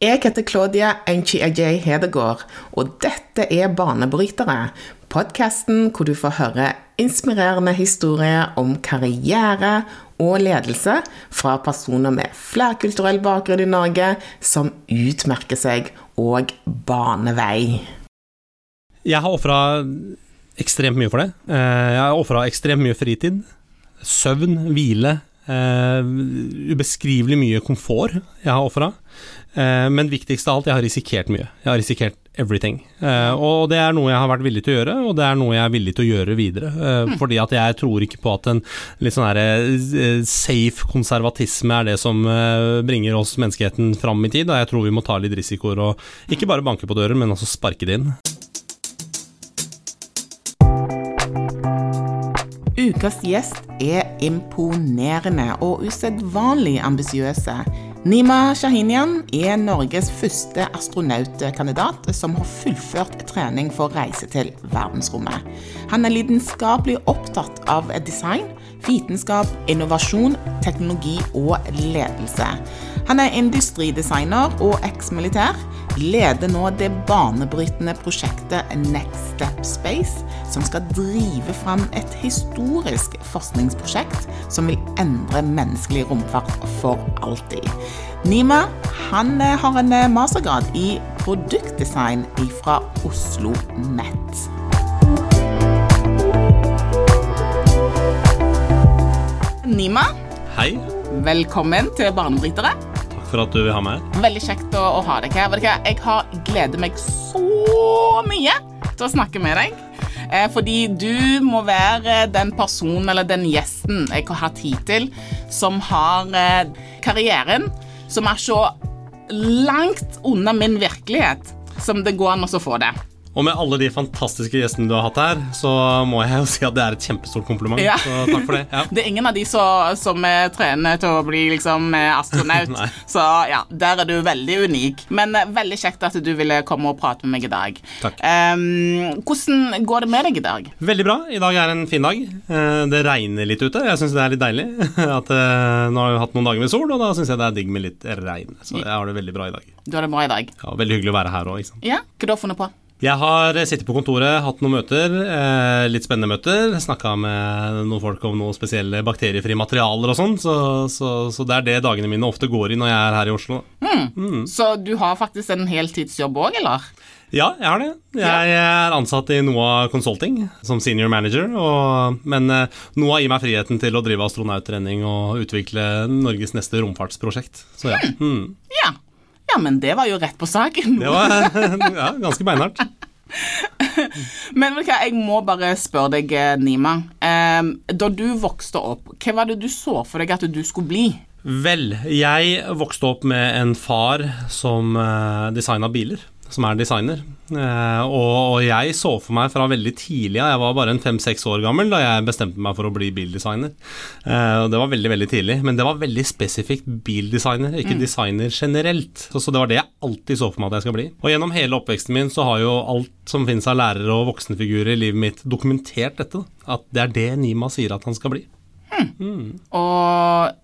Jeg heter Claudia Enchi-Ajay Hedegaard, og dette er Banebrytere. Podkasten hvor du får høre inspirerende historier om karriere og ledelse fra personer med flerkulturell bakgrunn i Norge som utmerker seg og baner vei. Jeg har ofra ekstremt mye for det. Eh, jeg har ofra ekstremt mye fritid. Søvn, hvile. Uh, ubeskrivelig mye komfort jeg har ofra. Uh, men viktigst av alt, jeg har risikert mye. Jeg har risikert everything. Uh, og det er noe jeg har vært villig til å gjøre, og det er noe jeg er villig til å gjøre videre. Mm. Fordi at jeg tror ikke på at en litt sånn safe konservatisme er det som bringer oss menneskeheten fram i tid. Og jeg tror vi må ta litt risikoer og ikke bare banke på døren, men også sparke det inn. Ukas gjest er imponerende og usedvanlig ambisiøse. Nima Shahinian er Norges første astronautkandidat som har fullført trening for å reise til verdensrommet. Han er lidenskapelig opptatt av design, vitenskap, innovasjon, teknologi og ledelse. Han er industridesigner og eksmilitær leder nå det banebrytende prosjektet Next Step Space, som skal drive fram et historisk forskningsprosjekt som vil endre menneskelig romfart for alltid. Nima han eh, har en eh, mastergrad i produktdesign fra Oslo Met. Nima. Hei. Velkommen til Barnebrytere Takk for at du vil ha meg her. Veldig kjekt å, å ha deg her. Jeg har gledet meg så mye til å snakke med deg. Eh, fordi du må være den personen eller den gjesten jeg har hatt hittil, som har eh, karrieren som er så langt unna min virkelighet som det går an å få det. Og med alle de fantastiske gjestene du har hatt her, så må jeg jo si at det er et kjempestort kompliment. Ja. Så takk for det. Ja. Det er ingen av de så, som trener til å bli liksom eh, astronaut. så ja, der er du veldig unik. Men uh, veldig kjekt at du ville komme og prate med meg i dag. Takk. Um, hvordan går det med deg i dag? Veldig bra. I dag er en fin dag. Uh, det regner litt ute. Jeg syns det er litt deilig. at Nå har vi hatt noen dager med sol, og da syns jeg det er digg med litt regn. Så jeg har det veldig bra i dag. Du har det bra i dag? Ja, Veldig hyggelig å være her òg. Ja, hva du har funnet på? Jeg har sittet på kontoret, hatt noen møter, eh, litt spennende møter. Snakka med noen folk om noen spesielle bakteriefrie materialer og sånn. Så, så, så, det er det dagene mine ofte går i når jeg er her i Oslo. Mm. Mm. Så du har faktisk en heltidsjobb òg, eller? Ja, jeg har det. Jeg er ansatt i NOAH Consulting som senior manager. Og, men eh, NOAH gir meg friheten til å drive astronauttrening og utvikle Norges neste romfartsprosjekt. Så ja. Mm. mm. ja. Ja, men det var jo rett på saken. Det var ja, ganske beinhardt. men hva, jeg må bare spørre deg, eh, Nima. da du vokste opp, hva var det du så for deg at du skulle bli? Vel, jeg vokste opp med en far som eh, designa biler som er designer. Eh, og, jeg så for meg fra veldig tidlig av, jeg var bare en fem-seks år gammel da jeg bestemte meg for å bli bildesigner. Eh, det var veldig, veldig tidlig, men det var veldig spesifikt bildesigner, ikke mm. designer generelt. Så, så, det var det jeg alltid så for meg at jeg skal bli. Og gjennom hele oppveksten min så har jo alt som finnes av lærere og voksenfigurer i livet mitt dokumentert dette. At det er det Nima sier at han skal bli. Mm. Mm. Og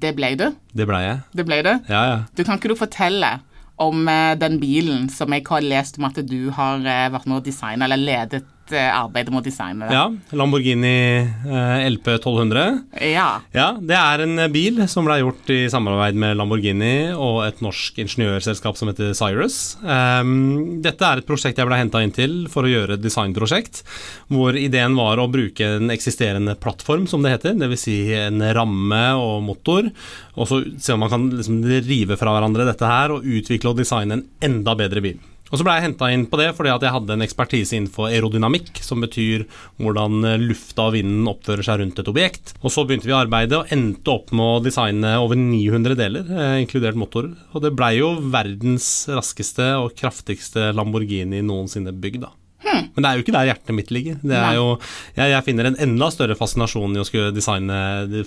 det ble du? Det ble jeg. Det ble du? Ja, ja. Du Kan ikke du fortelle om eh, den bilen som jeg har lest om at du har eh, vært med å designe, eller ledet Eh, arbeidet med å designe det. Ja, Lamborghini eh, LP 1200. Ja. ja. Det er en eh, bil som ble gjort i samarbeid med Lamborghini og et norsk ingeniørselskap som heter Cyrus. Um, dette er et prosjekt jeg ble henta inn til for å gjøre et designprosjekt, hvor ideen var å bruke en eksisterende plattform, som det heter, dvs. Si en ramme og motor, og så se om man kan liksom rive fra hverandre dette her og utvikle og designe en enda bedre bil. Og så ble jeg henta inn på det fordi at jeg hadde en ekspertise innenfor aerodynamikk, som betyr hvordan eh, lufta og vinden oppfører seg rundt et objekt. Og så begynte vi arbeidet og endte opp med å designe over 900 deler, eh, inkludert motorer. Og det blei jo verdens raskeste og kraftigste Lamborghini noensinne bygd, da. Hmm. Men det er jo ikke der hjertet mitt ligger. Det er jo, jeg, jeg finner en enda større fascinasjon i å skulle designe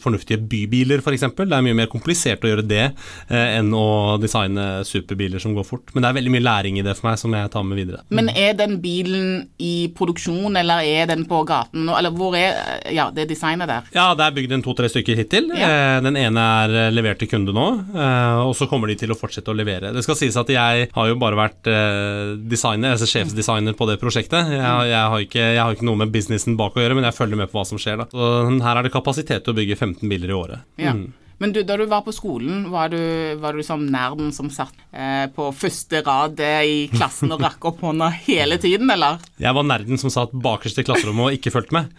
fornuftige bybiler, f.eks. Det er mye mer komplisert å gjøre det eh, enn å designe superbiler som går fort. Men det er veldig mye læring i det for meg som jeg tar med videre. Men er den bilen i produksjon, eller er den på gaten? Eller hvor er ja, det designet der? Ja, det er bygd en to-tre stykker hittil. Ja. Eh, Den ene er eh, levert til kunde nå, eh, og så kommer de til å fortsette å levere. Det skal sies at jeg har jo bare vært eh, designer, altså sjefsdesigner på det prosjektet. Jeg, har- jeg, har ikke, jeg har ikke noe med businessen bak å gjøre, men jeg følger med på hva som skjer. da. Så her er det kapasitet til å bygge 15 biler i året. Ja. Mm. Men du, da du var på skolen, var du, var du som nerden som satt eh, på første rad eh, i klassen og rakk opp hånda hele tiden, eller? Jeg var nerden som satt bakerst i klasserommet og ikke fulgte med.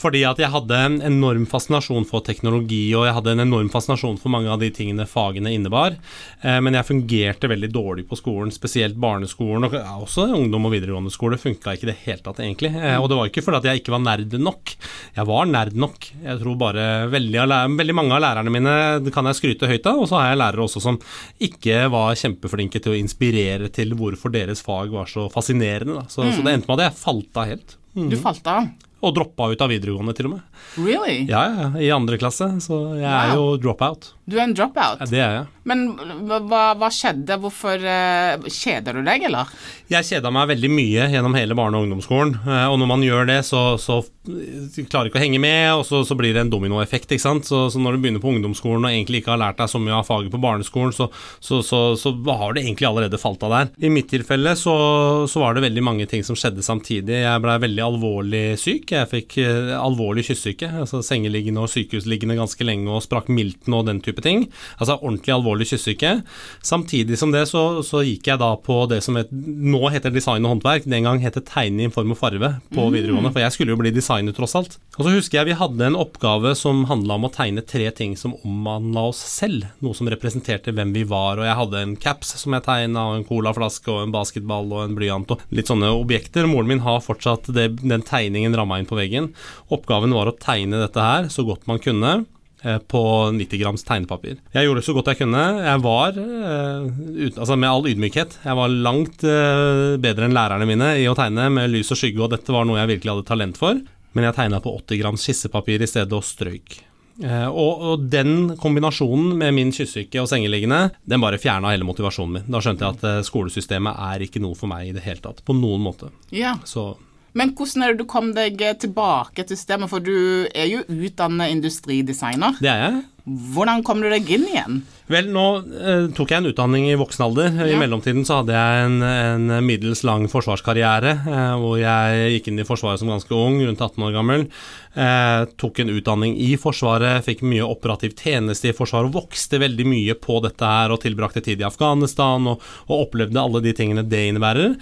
Fordi at jeg hadde en enorm fascinasjon for teknologi, og jeg hadde en enorm fascinasjon for mange av de tingene fagene innebar. Eh, Men jeg fungerte veldig dårlig på skolen, spesielt barneskolen, og også ungdom og videregående skole funka ikke i det hele tatt, egentlig. Eh, Og det var ikke fordi at jeg ikke var nerd nok. Jeg var nerd nok. Jeg tror bare veldig, veldig mange av lærerne mine det kan jeg skryte høyt av, og så har jeg lærere også som ikke var kjempeflinke til å inspirere til hvorfor deres fag var så fascinerende. Så, så det endte med at jeg falt av helt. Du falt av. Og droppa ut av videregående, til og med. Really? Ja, ja, i andre klasse, så jeg er jo dropout. Du er en dropout. Ja, det er jeg. Men hva, hva- skjedde? Hvorfor uh, Kjeder du deg, eller? Jeg kjeda meg veldig mye gjennom hele barne- og ungdomsskolen, eh, og når man gjør det, så, så du klarer ikke å henge med, og så, så blir det en dominoeffekt, ikke sant. Så, så når du begynner på ungdomsskolen og egentlig ikke har lært deg så mye av faget på barneskolen, så, så, så, så har det egentlig allerede falt av der. I mitt tilfelle så, så var det veldig mange ting som skjedde samtidig. Jeg blei veldig alvorlig syk. Jeg fikk eh, alvorlig kyssyke, altså sengeliggende og sykehusliggende ganske lenge og sprakk milten og den type ting. Altså ordentlig alvorlig kyssyke. Samtidig som det så, så gikk jeg da på det som het, nå heter design og håndverk, den gang het tegne tegning i form og farve på videregående, for jeg skulle jo bli designer tross alt. Og så husker jeg vi hadde en oppgave som handla om å tegne tre ting som omhandla oss selv, noe som representerte hvem vi var, og jeg hadde en caps som jeg tegna, og en colaflaske og en basketball og en blyant og litt sånne objekter. Moren min har fortsatt det, den tegningen ramma inn på veggen. Oppgaven var å tegne dette her så godt man kunne eh, på 90 grams tegnepapir. Jeg gjorde det så godt jeg kunne. Jeg var, eh, altså med all ydmykhet, jeg var langt eh, bedre enn lærerne mine i å tegne med lys og skygge, og dette var noe jeg virkelig hadde talent for. Men jeg tegna på 80 grams skissepapir i stedet og strøyk. Og, og den kombinasjonen med min kyssyke og sengeliggende, den bare fjerna hele motivasjonen min. Da skjønte jeg at skolesystemet er ikke noe for meg i det hele tatt, på noen måte. Ja. Så Men hvordan er det du kom deg eh, tilbake til systemet? For du er jo utdannet industridesigner. det er jeg. Hvordan kom du deg inn igjen? Vel, nå eh, tok jeg en utdanning i voksen alder. I mellomtiden så hadde jeg en, en middels lang forsvarskarriere, eh, hvor jeg gikk inn i Forsvaret som ganske ung, rundt 18 år gammel. Eh, tok en utdanning i Forsvaret, fikk mye operativ tjeneste i Forsvaret, og vokste veldig mye på dette her, og tilbrakte tid i Afghanistan, og, og opplevde alle de tingene det innebærer.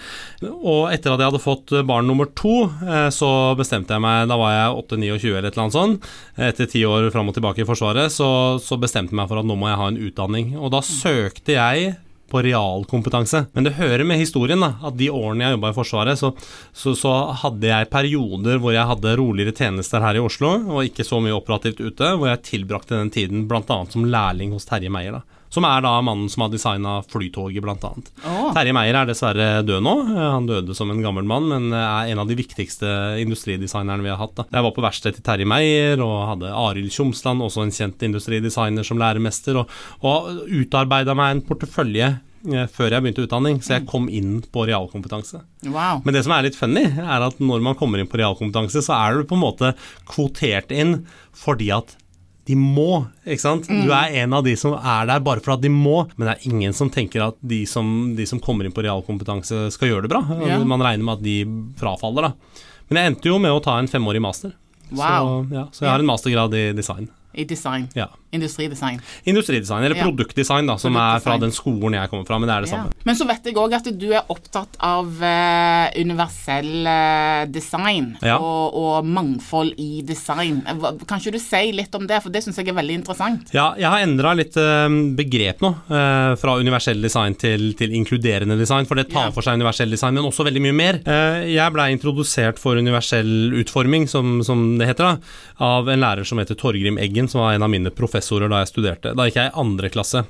Og etter at jeg hadde fått barn nummer to, eh, så bestemte jeg meg, da var jeg 8-29 eller et eller annet sånt, etter ti år fram og tilbake i Forsvaret, så, så bestemte jeg meg for at nå må jeg ha en utdanning. Og da søkte jeg på realkompetanse. Men det hører med historien da, at de årene jeg jobba i Forsvaret, så, så, så hadde jeg perioder hvor jeg hadde roligere tjenester her i Oslo, og ikke så mye operativt ute, hvor jeg tilbrakte den tiden bl.a. som lærling hos Terje Meier. da. Som er da mannen som har designa Flytoget, bl.a. Oh. Terje Meier er dessverre død nå. Han døde som en gammel mann, men er en av de viktigste industridesignerne vi har hatt. Da. Jeg var på verkstedet til Terje Meier og hadde Arild Tjomsland, også en kjent industridesigner, som læremester, og, og utarbeida meg en portefølje eh, før jeg begynte utdanning, så jeg kom inn på realkompetanse. Wow. Men det som er litt funny, er at når man kommer inn på realkompetanse, så er du på en måte kvotert inn fordi at de må, ikke sant? Du er en av de som er der bare for at de må, men det er ingen som tenker at de som, de som kommer inn på realkompetanse skal gjøre det bra. Ja. Man regner med at de frafaller, da. Men jeg endte jo med å ta en femårig master. Wow. Så, ja, så jeg har en mastergrad i design. I design. Ja. Industridesign. Industridesign, eller produktdesign, da, som er fra den skolen jeg kommer fra, men det er det Ja. samme. Men så vet jeg òg at du er opptatt av uh, universell uh, design Ja. og, og mangfold i design. Kan ikke du si litt om det, for det syns jeg er veldig interessant. Ja, jeg har endra litt uh, begrep nå, eh, fra universell design til, til inkluderende design, for det tar for seg universell design, men også veldig mye mer. Jeg blei introdusert for universell utforming, som, som det heter, da, av en lærer som heter Torgrim Eggen, som var en av mine professorer da jeg studerte. Da gikk jeg i andre klasse.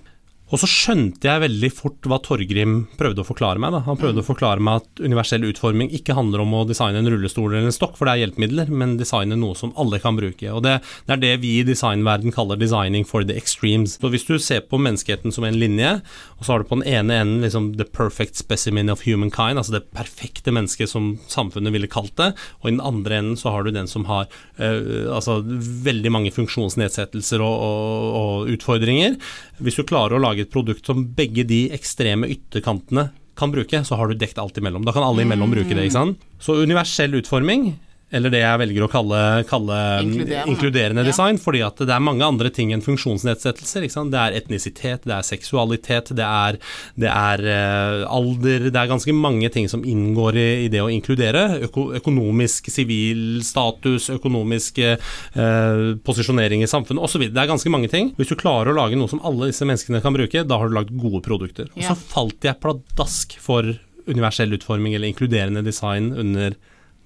Og så skjønte jeg veldig fort hva Torgrim prøvde å forklare meg. Da. Han prøvde å forklare meg at universell utforming ikke handler om å designe en rullestol eller en stokk, for det er hjelpemidler, men designe noe som alle kan bruke. Og det, det er det vi i designverden kaller 'designing for the extremes'. Så hvis du ser på menneskeheten som en linje, og så har du på den ene enden liksom the perfect specimen of humankind, altså det perfekte mennesket som samfunnet ville kalt det, og i den andre enden så har du den som har øh, altså veldig mange funksjonsnedsettelser og, og, og utfordringer. Hvis du klarer å lage et produkt som begge de ekstreme ytterkantene kan bruke, så har du dekt alt imellom. Da kan alle imellom bruke det. ikke sant? Så universell utforming eller det jeg velger å kalle, kalle inkluderende, inkluderende design, ja. fordi at det er mange andre ting enn funksjonsnedsettelser. Det er etnisitet, det er seksualitet, det er, det er uh, alder Det er ganske mange ting som inngår i, i det å inkludere. Øko, økonomisk, sivil status, økonomisk uh, posisjonering i samfunnet osv. Det er ganske mange ting. Hvis du klarer å lage noe som alle disse menneskene kan bruke, da har du lagd gode produkter. Og så falt jeg pladask for universell utforming eller inkluderende design under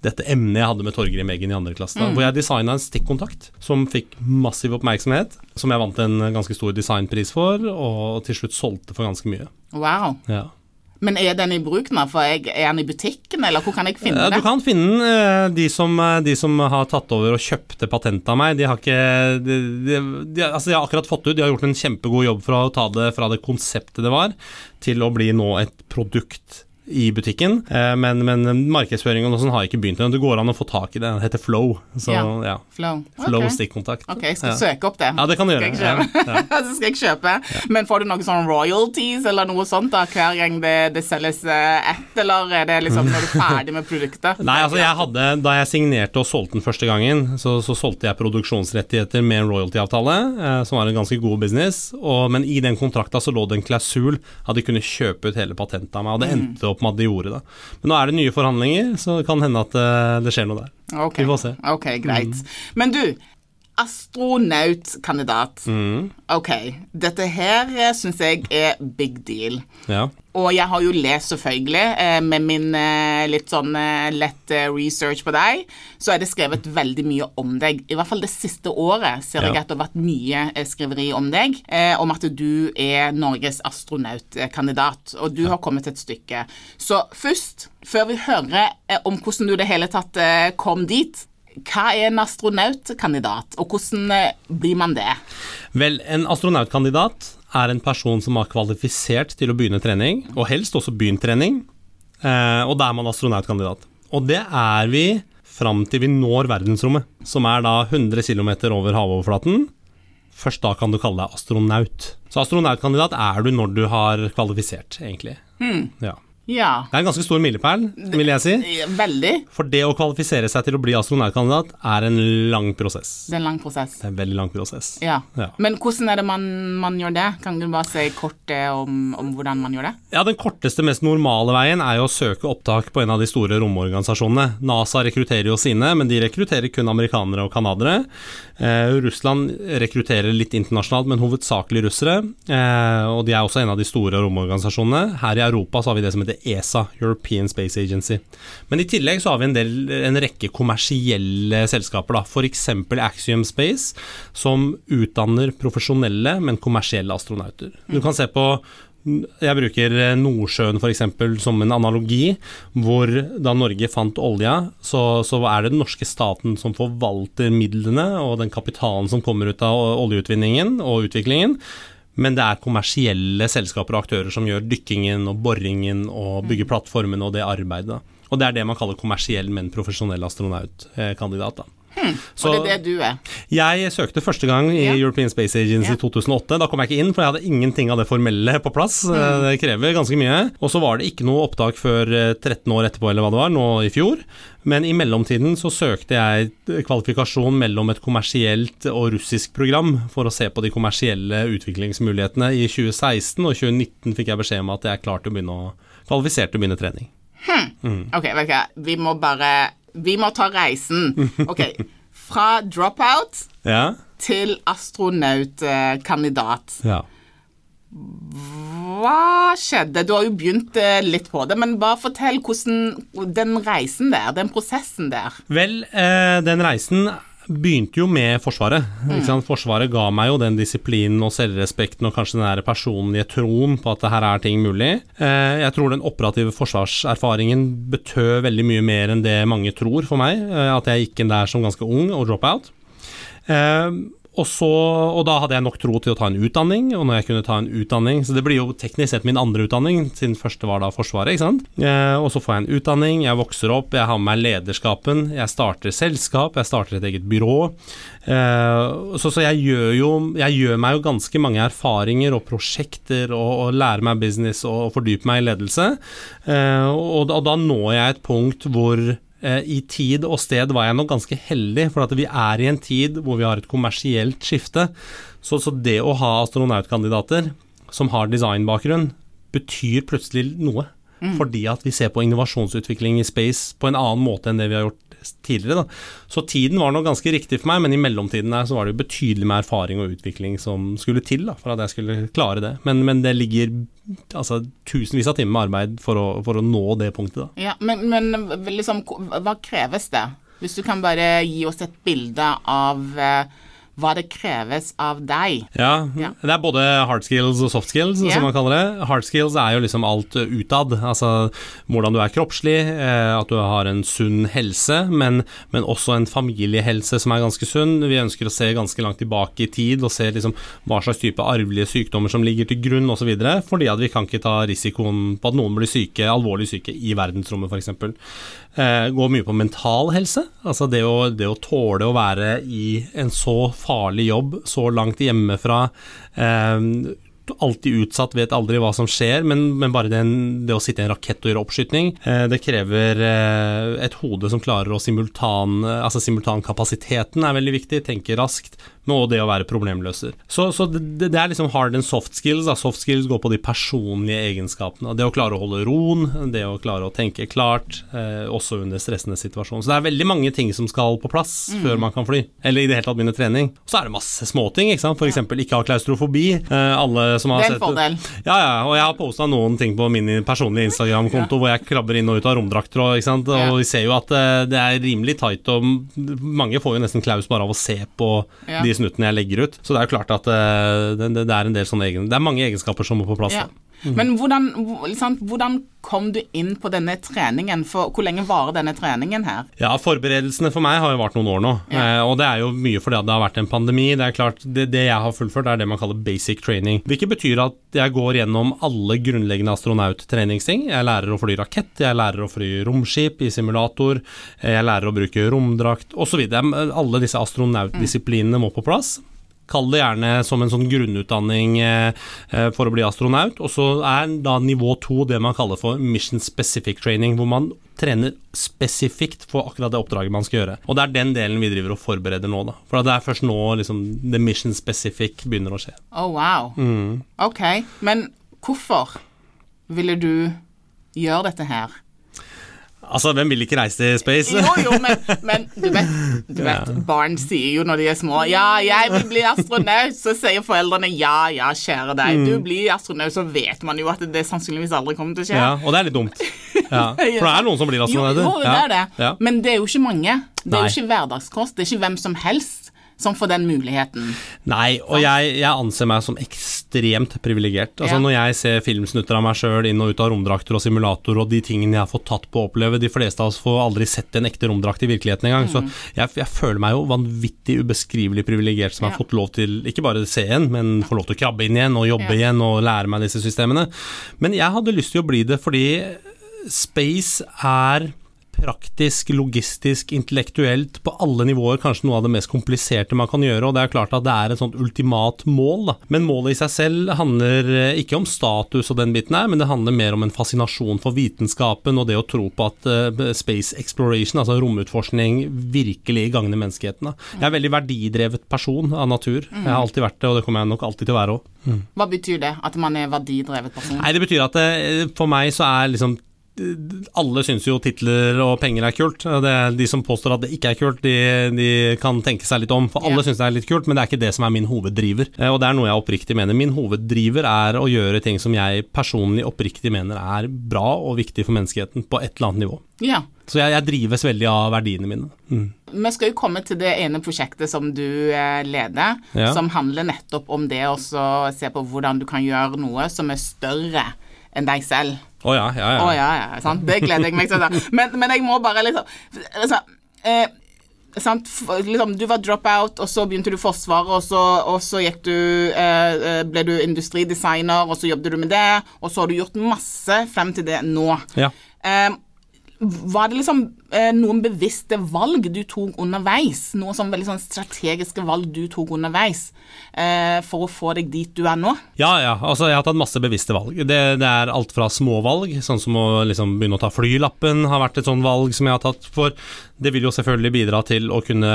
dette emnet jeg hadde med Torgrim Eggen i andre klasse. Mm. Hvor jeg designa en stikkontakt som fikk massiv oppmerksomhet. Som jeg vant en ganske stor designpris for, og til slutt solgte for ganske mye. Wow. Ja. Men er den i bruk nå? For jeg, er den i butikken, eller hvor kan jeg finne den? Du kan finne den. Eh, de som, eh, de som har tatt over og kjøpte patentet av meg, de har ikke de, de, de, altså de har akkurat fått ut De har gjort en kjempegod jobb for å ta det fra det konseptet det var, til å bli nå et produkt i butikken, eh, men, men markedsføringen og sånn har ikke begynt ennå. Det går an å få tak i det. Det heter Flow. Så, ja. ja. Flow, Flow okay. stikkontakt. Ok, jeg skal ja. søke opp det. Ja, det kan du gjøre. Skal ja. så skal jeg kjøpe. Men får du noen sånn royalties eller noe sånt da, hver gang det, det selges eh, ett, eller er det liksom når du er ferdig med produktet? Nei, altså jeg hadde, Da jeg signerte og solgte den første gangen, så, så solgte jeg produksjonsrettigheter med en royalty-avtale, eh, som var en ganske god business, og, men i den kontrakta så lå det en klausul at de kunne kjøpe ut hele patentet av meg, og det mm. endte opp opp med at de gjorde det. Men nå er det nye forhandlinger, så det kan hende at uh, det skjer noe der. Okay. Vi får se. Ok, greit. Mm. Men du, astronautkandidat. Mm. Ok, dette her eh, syns jeg er big deal. Ja. Og jeg har jo lest, selvfølgelig, eh, med min litt sånn lett research på deg, så er det skrevet veldig mye om deg. I hvert fall det siste året ser jeg at det har vært mye skriveri om deg. Om at du er Norges astronautkandidat, og du har kommet et stykke. Så først, før vi hører om hvordan du i det hele tatt kom dit, hva er en astronautkandidat, og hvordan eh, blir man det? Vel, en astronautkandidat er en person som har kvalifisert til å begynne trening, og helst også begynt trening, eh, og da er man astronautkandidat. Og det er vi fram til vi når verdensrommet, som er da 100 km over havoverflaten. Først da kan du kalle deg astronaut. Så astronautkandidat er du når du har kvalifisert, egentlig. Hmm. Ja. Ja. Det er en ganske stor milepæl, vil jeg si. Veldig. For det å kvalifisere seg til å bli astronautkandidat er en lang prosess. Det er en lang prosess. Det er en veldig lang prosess. Ja. ja. Men hvordan er det man, man, gjør det? Kan du bare si kort om, om, hvordan man gjør det? Ja, Den korteste, mest normale veien er jo å søke opptak på en av de store romorganisasjonene. NASA rekrutterer jo sine, men de rekrutterer kun amerikanere og canadiere. Eh, Russland rekrutterer litt internasjonalt, men hovedsakelig russere. Eh, og de er også en av de store romorganisasjonene. Her i Europa så har vi det som heter ESA, European Space Agency. Men i tillegg så har vi en, del, en rekke kommersielle selskaper, da. F.eks. Axiom Space, som utdanner profesjonelle, men kommersielle astronauter. Du kan se på jeg bruker Nordsjøen f.eks. som en analogi, hvor da Norge fant olja, så, så, er det den norske staten som forvalter midlene og den kapitalen som kommer ut av oljeutvinningen og utviklingen men det er kommersielle selskaper og aktører som gjør dykkingen og boringen og bygger plattformene plattformen og det arbeidet. Og det er det man kaller kommersiell, men profesjonell astronautkandidat. Hmm. Så, og det er det du er? Jeg søkte første gang i ja. European Space Agency i ja. 2008. Da kom jeg ikke inn, for jeg hadde ingenting av det formelle på plass. Hmm. Det krever ganske mye. Og så var det ikke noe opptak før 13 eh, år etterpå, eller hva det var, nå i fjor. Men i mellomtiden så søkte jeg kvalifikasjon mellom et kommersielt og russisk program for å se på de kommersielle utviklingsmulighetene. I 2016 og 2019 fikk jeg beskjed om at jeg er klar til å begynne å kvalifisere til å begynne trening. Hmm. Mm. Ok, vet du Vi må bare Vi må ta reisen. Ok, fra dropout ja. til astronautkandidat. Ja. Hva skjedde? Du har jo begynt eh, litt på det, men bare fortell hvordan den reisen der, den prosessen der. Vel, eh, den reisen begynte jo med Forsvaret. Mm. Forsvaret ga meg jo den disiplinen og selvrespekten og kanskje den der personlige troen på at det her er ting mulig. Eh, jeg tror den operative forsvarserfaringen betød veldig mye mer enn det mange tror for meg. Eh, at jeg gikk inn der som ganske ung og drop out. Og, så, og, da hadde jeg nok tro til å ta en utdanning, og når jeg kunne ta en utdanning Så det blir jo teknisk sett min andre utdanning, siden første var da Forsvaret, ikke sant. Eh, og så får jeg en utdanning, jeg vokser opp, jeg har med meg lederskapen, jeg starter selskap, jeg starter et eget byrå. Eh, så, så jeg gjør jo Jeg gjør meg jo ganske mange erfaringer og prosjekter og, og lærer meg business og, fordyper meg i ledelse. Eh, og, og da når jeg et punkt hvor I tid og sted var jeg nok ganske heldig, for at vi er i en tid hvor vi har et kommersielt skifte. Så, så det å ha astronautkandidater som har designbakgrunn, betyr plutselig noe. Mm. Fordi at vi ser på innovasjonsutvikling i space på en annen måte enn det vi har gjort tidligere. Da. Så tiden var nå ganske riktig for meg, men i mellomtiden der så var det jo betydelig med erfaring og utvikling som skulle til da, for at jeg skulle klare det. Men, men det ligger altså, tusenvis av timer med arbeid for å, for å nå det punktet. Da. Ja, men, men liksom, hva kreves det? Hvis du kan bare gi oss et bilde av uh, hva det kreves av deg. Ja, ja, det er både hard skills og soft skills, yeah. som man kaller det. Hard skills er jo liksom alt utad. Altså hvordan du er kroppslig, eh, at du har en sunn helse, men, men, også en familiehelse som er ganske sunn. Vi ønsker å se ganske langt tilbake i tid og se liksom hva slags type arvelige sykdommer som ligger til grunn osv. Fordi at vi kan ikke ta risikoen på at noen blir syke, alvorlig syke i verdensrommet f.eks. Eh, går mye på mental helse. Altså det å, det å, tåle å være i en så farlig jobb så langt hjemmefra. Eh, alltid utsatt, vet aldri hva som skjer, men, men bare den, det å sitte i en rakett og gjøre oppskytning, eh, det krever eh, et hode som klarer å simultan Altså simultankapasiteten er veldig viktig, tenke raskt, og det å være problemløser. Så, så det, det, er liksom hard and soft skills. Da. Soft skills går på de personlige egenskapene. Det å klare å holde roen, det å klare å tenke klart, eh, også under stressende situasjoner. Så det er veldig mange ting som skal på plass mm. før man kan fly, eller i det hele tatt begynne trening. Og Så er det masse småting, ikke sant. F.eks. ikke ha klaustrofobi. Eh, alle som har en fordel. Ja, ja, og jeg har posta noen ting på min personlige Instagram-konto ja. hvor jeg krabber inn og ut av romdrakter, og, ikke sant? og vi ser jo at eh, det er rimelig tight, og mange får jo nesten klaus bare av å se på ja. de snuttene jeg legger ut. Så det er jo klart at det, det, det, er en del sånne egen, Det er mange egenskaper som må på plass. Ja. Mm. Men hvordan, liksom, hvordan, kom du inn på denne treningen? For Hvor lenge varer denne treningen her? Ja, Forberedelsene for meg har jo vart noen år nå. Ja. Eh, og det er jo mye fordi det har vært en pandemi. Det er klart, det, det, jeg har fullført, er det man kaller basic training. Hvilket betyr at jeg går gjennom alle grunnleggende astronauttreningsting. Jeg lærer å fly rakett, jeg lærer å fly romskip i simulator, jeg lærer å bruke romdrakt osv. Alle disse astronautdisiplinene må på plass. Kall det gjerne som en sånn grunnutdanning eh, eh, for å bli astronaut. Og så er da nivå to det man kaller for mission specific training, hvor man trener spesifikt for akkurat det oppdraget man skal gjøre. Og det er den delen vi driver og forbereder nå, da. For det er først nå liksom the mission specific begynner å skje. Oh, wow. Mm. Ok, men hvorfor ville du gjøre dette her? Altså, hvem vil ikke reise til space? Jo, jo, men, men du vet, du vet ja. barn sier jo når de er små 'Ja, jeg vil bli astronaut', så sier foreldrene 'Ja, ja, kjære deg, mm. du blir astronaut', så vet man jo at det sannsynligvis aldri kommer til å skje. Ja, og det er litt dumt. Ja. For det er noen som blir astronauter. Jo, jo, det er det. Men det er jo ikke mange. Det er jo ikke hverdagskost. Det er ikke hvem som helst som får den muligheten. Nei, og jeg, jeg anser meg som ekstremt privilegert. Altså, ja. Når jeg ser filmsnutter av meg sjøl inn og ut av romdrakter og simulator og de tingene jeg har fått tatt på å oppleve De fleste av oss får aldri sett en ekte romdrakt i virkeligheten engang. Mm. Så jeg, jeg, føler meg jo vanvittig ubeskrivelig privilegert som ja. har fått lov til ikke bare se en, men få lov til å krabbe inn igjen og jobbe ja. igjen og lære meg disse systemene. Men jeg hadde lyst til å bli det fordi space er praktisk, logistisk, intellektuelt, på alle nivåer kanskje noe av det mest kompliserte man kan gjøre. Og det er klart at det er et sånt ultimat mål, da. Men målet i seg selv handler eh, ikke om status og den biten her, men det handler mer om en fascinasjon for vitenskapen og det å tro på at uh, space exploration, altså romutforskning, virkelig gagner menneskeheten. Da. Jeg er en veldig verdidrevet person av natur. Jeg har alltid vært det, og det kommer jeg nok alltid til å være òg. Mm. Hva betyr det, at man er verdidrevet person? Nei, Det betyr at det, eh, for meg så er liksom alle syns jo titler og penger er kult. Det, de som påstår at det ikke er kult, de, de kan tenke seg litt om. For alle ja. syns det er litt kult, men det er ikke det som er min hoveddriver. Eh, og det er noe jeg oppriktig mener. Min hoveddriver er å gjøre ting som jeg personlig oppriktig mener er bra og viktig for menneskeheten, på et eller annet nivå. Ja. Så jeg, jeg drives veldig av verdiene mine. Mm. Vi skal jo komme til det ene prosjektet som du eh, leder, Ja. som handler nettopp om det å så se på hvordan du kan gjøre noe som er større enn deg selv. Å ja, ja, ja. Oh ja, ja, sant? Det gleder jeg meg til. Men, men jeg må bare liksom, liksom eh, sant? Liksom, du var drop-out, og så begynte du Forsvaret, og så, og så du, eh, eh, ble du industridesigner, og så jobbet du med det, og så har du gjort masse frem til det nå. ja. Eh, var det liksom noen bevisste valg du tok underveis? Noen sånn veldig sånn strategiske valg du tok underveis eh, for å få deg dit du er nå? Ja, ja. Altså, jeg har tatt masse bevisste valg. Det, det er alt fra små valg, sånn som å liksom begynne å ta flylappen, har vært et sånt valg som jeg har tatt for. Det vil jo selvfølgelig bidra til å kunne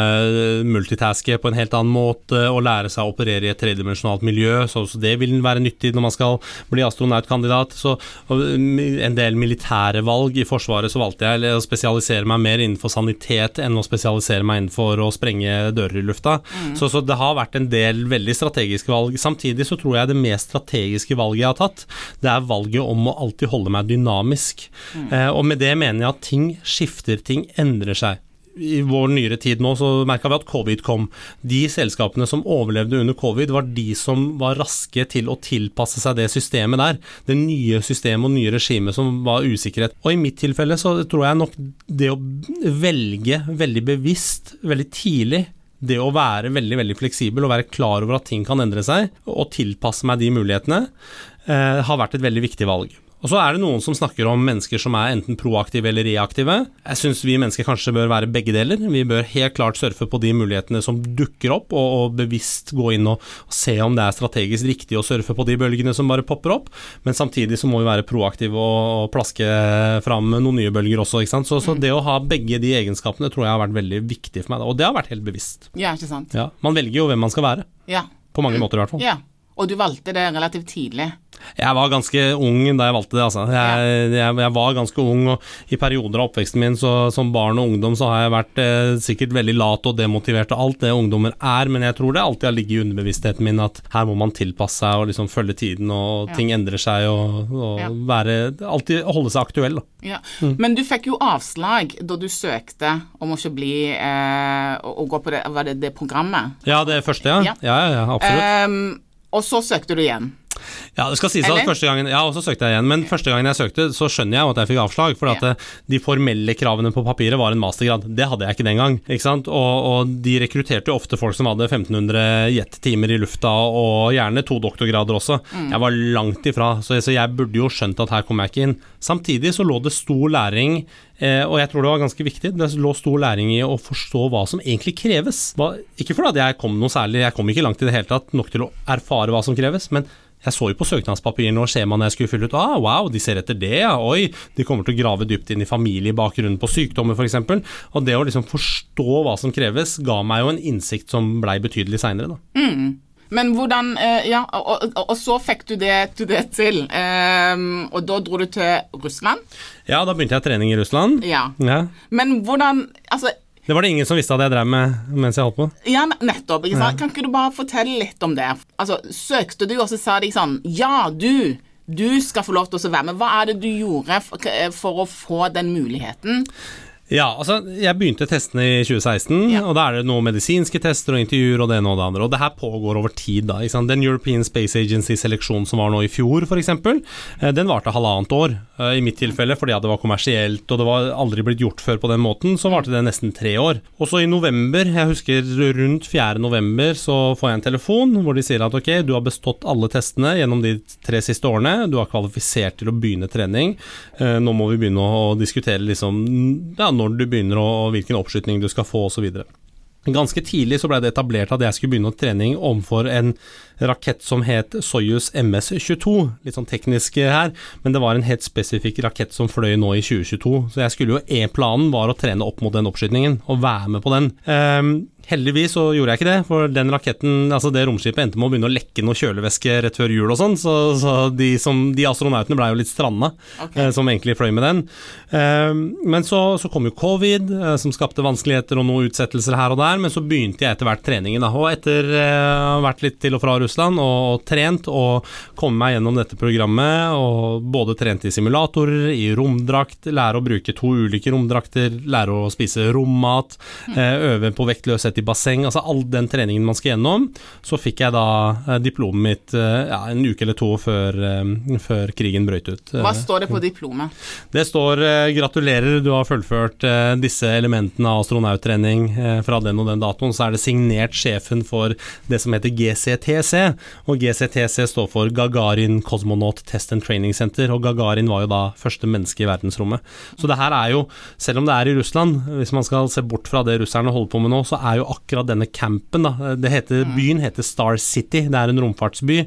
multitaske på en helt annen måte og lære seg å operere i et tredimensjonalt miljø, så, det vil være nyttig når man skal bli astronautkandidat. Så og, en del militære valg i Forsvaret så valgte jeg å spesialisere meg mer innenfor sanitet enn å spesialisere meg innenfor å sprenge dører i lufta. Så, så det har vært en del veldig strategiske valg. Samtidig så tror jeg det mest strategiske valget jeg har tatt, det er valget om å alltid holde meg dynamisk. Eh, og med det mener jeg at ting skifter, ting endrer seg. I vår nyere tid nå så merka vi at covid kom. De selskapene som overlevde under covid, var de som var raske til å tilpasse seg det systemet der. Det nye systemet og nye regimet som var usikkerhet. Og i mitt tilfelle så tror jeg nok det å velge veldig bevisst, veldig tidlig det å være veldig veldig fleksibel og være klar over at ting kan endre seg, og tilpasse meg de mulighetene, eh, har vært et veldig viktig valg. Og så er det noen som snakker om mennesker som er enten proaktive eller reaktive. Jeg syns vi mennesker kanskje bør være begge deler. Vi bør helt klart surfe på de mulighetene som dukker opp, og, og bevisst gå inn og, og se om det er strategisk riktig å surfe på de bølgene som bare popper opp. Men samtidig så må vi være proaktive og, og plaske fram noen nye bølger også. Ikke sant? Så, så det å ha begge de egenskapene tror jeg har vært veldig viktig for meg, og det har vært helt bevisst. Ja, ikke sant? Ja, Man velger jo hvem man skal være, Ja. på mange måter i hvert fall. ja. Og du valgte det relativt tidlig. Jeg var ganske ung da jeg valgte det, altså. Jeg, jeg, jeg var ganske ung, og i perioder av oppveksten min så, som barn og ungdom så har jeg vært eh, sikkert veldig lat og demotivert av alt det ungdommer er, men jeg tror det alltid har ligget i underbevisstheten min at her må man tilpasse seg og liksom følge tiden, og Ja. ting endrer seg, og, og Ja. være Alltid holde seg aktuell, da. Ja. Men du fikk jo avslag da du søkte om å ikke bli eh, å, å gå på det, det, det programmet. Ja, det første, ja. Ja. Ja, ja, ja absolutt. Ehm, og så søkte du igjen. Ja, det skal sies at første gangen Ja, og så søkte jeg igjen, men første gangen jeg søkte, så skjønner jeg jo at jeg fikk avslag, for at Ja. de formelle kravene på papiret var en mastergrad. Det hadde jeg ikke den gang, ikke sant? Og, og de rekrutterte jo ofte folk som hadde 1500 jet-timer i lufta, og gjerne to doktorgrader også. Jeg var langt ifra, så, så jeg burde jo skjønt at her kom jeg ikke inn. Samtidig så lå det stor læring Eh, og jeg tror det var ganske viktig. Det lå stor læring i å forstå hva som egentlig kreves. Ikke fordi jeg kom noe særlig, jeg kom ikke langt i det hele tatt, nok til å erfare hva som kreves, men jeg så jo på søknadspapirene og skjemaene jeg skulle fylle ut. Ah, wow, de ser etter det, ja. Oi, de kommer til å grave dypt inn i familiebakgrunnen på sykdommer, f.eks. Og det å liksom forstå hva som kreves, ga meg jo en innsikt som blei betydelig seinere, da. Men hvordan eh, Ja, og, og, og så fikk du det, du det til. Um, og da dro du til Russland. Ja, da begynte jeg trening i Russland. Ja. Ja. Men hvordan Altså, Det var det ingen som visste at jeg drev med mens jeg holdt på. ja, nettopp. ikke sant? Kan ikke du bare fortelle litt om det? Altså, Søkte du, og så sa de sånn Ja, du! Du skal få lov til å være med. Hva er det du gjorde for, for å få den muligheten? Ja, altså, jeg begynte testene i 2016, Ja. og da er det noen medisinske tester og intervjuer og det ene og det andre, og det her pågår over tid da, ikke sant? Den European Space Agency-seleksjonen som var nå i fjor, eksempel, eh, den varte halvannet år. Eh, I mitt tilfelle, fordi det var kommersielt, og det var aldri blitt gjort før på den måten, så varte det nesten tre år. Og så i november, jeg husker rundt 4. november, så får jeg en telefon hvor de sier at ok, du har bestått alle testene gjennom de tre siste årene, du har kvalifisert til å begynne trening, Eh, nå må vi begynne å diskutere liksom, ja, når du begynner og hvilken oppskytning du skal få osv. Ganske tidlig så ble det etablert at jeg skulle begynne trening overfor en rakett som het Soyuz MS-22. Litt sånn teknisk her, men det var en helt spesifikk rakett som fløy nå i 2022. Så jeg skulle jo E-planen var å trene opp mot den oppskytningen, og være med på den. Ehm, Heldigvis så gjorde jeg ikke det, for den raketten, altså det romskipet endte med å begynne å lekke noe kjølevæske rett før jul og sånn, så, så de, som, de, astronautene blei jo litt stranda, okay. eh, som egentlig fløy med den. Eh, men så, så, kom jo covid, eh, som skapte vanskeligheter og noen utsettelser her og der, men så begynte jeg etter hvert treningen. Da. Og etter å ha vært litt til og fra Russland og, og trent og kommet meg gjennom dette programmet, og både trent i simulatorer, i romdrakt, lære å bruke to ulike romdrakter, lære å spise rommat, eh, øve på vektløshet i basseng, altså all den treningen man skal gjennom. Så fikk jeg da eh, diplomet mitt eh, ja, en uke eller to før, eh, før, krigen brøt ut. Hva står det på diplomet? Det står 'gratulerer, du har fullført disse elementene av astronauttrening fra den og den datoen'. Så er det signert sjefen for det som heter GCTC, og GCTC står for Gagarin Cosmonaut Test and Training Center, og Gagarin var jo da første menneske i verdensrommet. Så det her er jo, selv om det er i Russland, hvis man skal se bort fra det russerne holder på med nå, så er jo akkurat denne campen, da. Heter, mm. byen heter Star City, det er en romfartsby.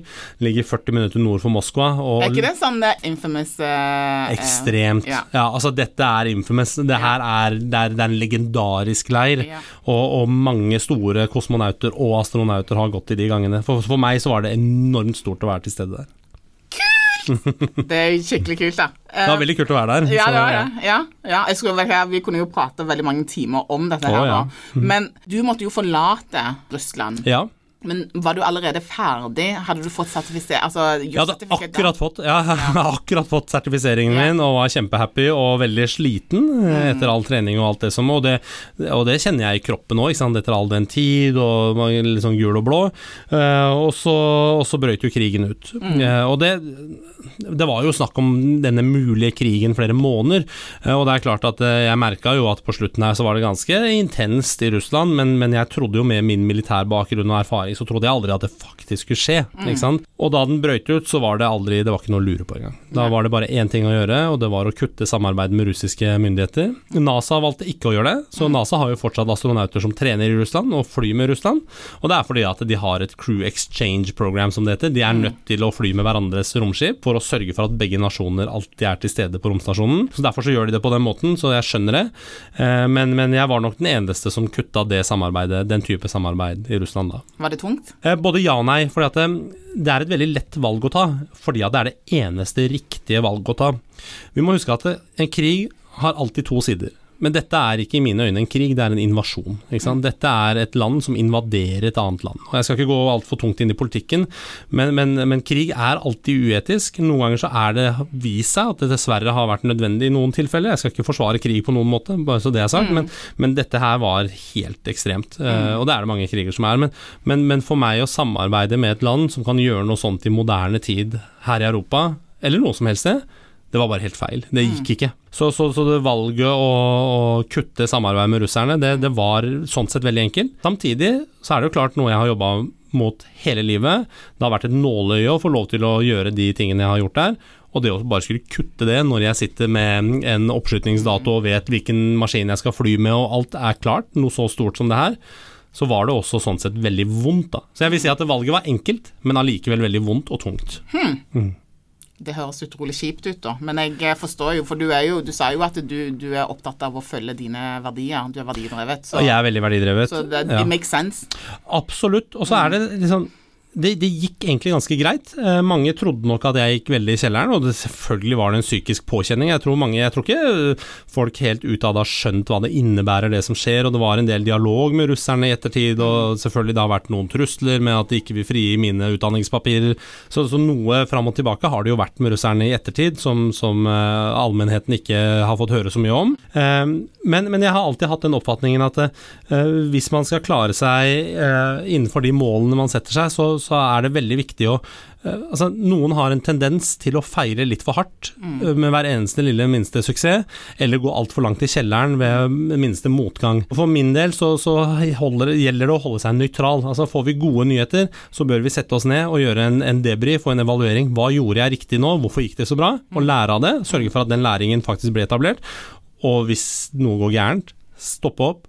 Ligger 40 minutter nord for Moskva. er ikke det sånn det er infamous uh, Ekstremt. Ja. ja. altså dette er infamous. Det her er, det er, det er en legendarisk leir, ja. og, og, mange store kosmonauter og astronauter har gått i de gangene. For, for meg så var det enormt stort å være til stede der. Det er skikkelig kult, da. Det var veldig kult å være der. Ja, det var det. Ja, ja. Skulle, vi kunne jo prate veldig mange timer om dette her. Oh, ja. Men du måtte jo forlate Russland. Ja. Men var du allerede ferdig? Hadde du fått sertifisering? Altså, jeg hadde akkurat fått, ja, akkurat fått sertifiseringen min og var kjempehappy og veldig sliten eh, mm. etter all trening og alt det som Og det, og det kjenner jeg i kroppen òg, etter all den tid og sånn gul og blå. Uh, og, så, og så brøt jo krigen ut. Mm. Uh, og det, det var jo snakk om denne mulige krigen flere måneder, og det er klart at jeg merka jo at på slutten her så var det ganske intenst i Russland, men, men jeg trodde jo med min militærbakgrunn og erfaring så trodde jeg aldri at det faktisk skulle skje. Mm. Og da den brøyt ut, så var det aldri Det var ikke noe å lure på engang. Da var det bare én ting å gjøre, og det var å kutte samarbeidet med russiske myndigheter. NASA valgte ikke å gjøre det, så mm. NASA har jo fortsatt astronauter som trener i Russland og flyr med Russland. Og det er fordi at de har et crew exchange program, som det heter. De er mm. nødt til å fly med hverandres romskip for å sørge for at begge nasjoner alltid er til stede på romstasjonen. Så Derfor så gjør de det på den måten, så jeg skjønner det. Eh, men, men jeg var nok den eneste som kutta det samarbeidet, den type samarbeid i Russland da. Var det tungt? Eh, både ja og nei. For eh, det er et veldig lett valg å ta, fordi det er det eneste riktige valget å ta. Vi må huske at en krig har alltid to sider. Men dette er ikke i mine øyne en krig, det er en invasjon. Dette er et land som invaderer et annet land. Og Jeg skal ikke gå altfor tungt inn i politikken, men, men, men, krig er alltid uetisk. Noen ganger så er det vist seg at det dessverre har vært nødvendig i noen tilfeller. Jeg skal ikke forsvare krig på noen måte, bare så det er sagt, mm. men, men, dette her var helt ekstremt. Eh, mm. og det er det mange kriger som er. Men, for meg å samarbeide med et land som kan gjøre noe sånt i moderne tid her i Europa, eller noe som helst sted, det var bare helt feil. Det gikk mm. ikke. Så, så, så det valget å, å, kutte samarbeidet med russerne, det, det, var sånn sett veldig enkelt. Samtidig så er det jo klart noe jeg har jobba mot hele livet. Det har vært et nåløye å få lov til å gjøre de tingene jeg har gjort der. Og det å bare skulle kutte det når jeg sitter med en oppskytingsdato og vet hvilken maskin jeg skal fly med og alt er klart, noe så stort som det her, så var det også sånn sett veldig vondt, da. Så jeg vil si at valget var enkelt, men allikevel veldig vondt og tungt. Hmm. Mm. Det høres utrolig kjipt ut, da. Men jeg forstår jo, for du, er jo, du sa jo at du, du, er opptatt av å følge dine verdier. Du er verdidrevet. Så, og jeg er veldig verdidrevet. Så det, ja. makes sense. Absolutt. Og så er det liksom det, det, gikk egentlig ganske greit. Eh, mange trodde nok at jeg gikk veldig i kjelleren, og det, selvfølgelig var det en psykisk påkjenning. Jeg tror, mange, jeg tror ikke folk helt ut har skjønt hva det innebærer, det som skjer. Og det var en del dialog med russerne i ettertid, og selvfølgelig det har vært noen trusler med at de ikke vil frigi mine utdanningspapirer. Så, så, noe fram og tilbake har det jo vært med russerne i ettertid, som, som uh, allmennheten ikke har fått høre så mye om. Men, men, jeg har alltid hatt den oppfatningen at hvis man skal klare seg innenfor de målene man setter seg, så så er det veldig viktig å eh, Altså, noen har en tendens til å feire litt for hardt mm. Eh, med hver eneste lille minste suksess, eller gå altfor langt i kjelleren ved minste motgang. For min del så, så holder, gjelder det å holde seg nøytral. Altså, får vi gode nyheter, så bør vi sette oss ned og gjøre en, en debrief og en evaluering. Hva gjorde jeg riktig nå, hvorfor gikk det så bra? Og mm. lære av det. Sørge for at den læringen faktisk ble etablert. Og hvis noe går gærent, stoppe opp,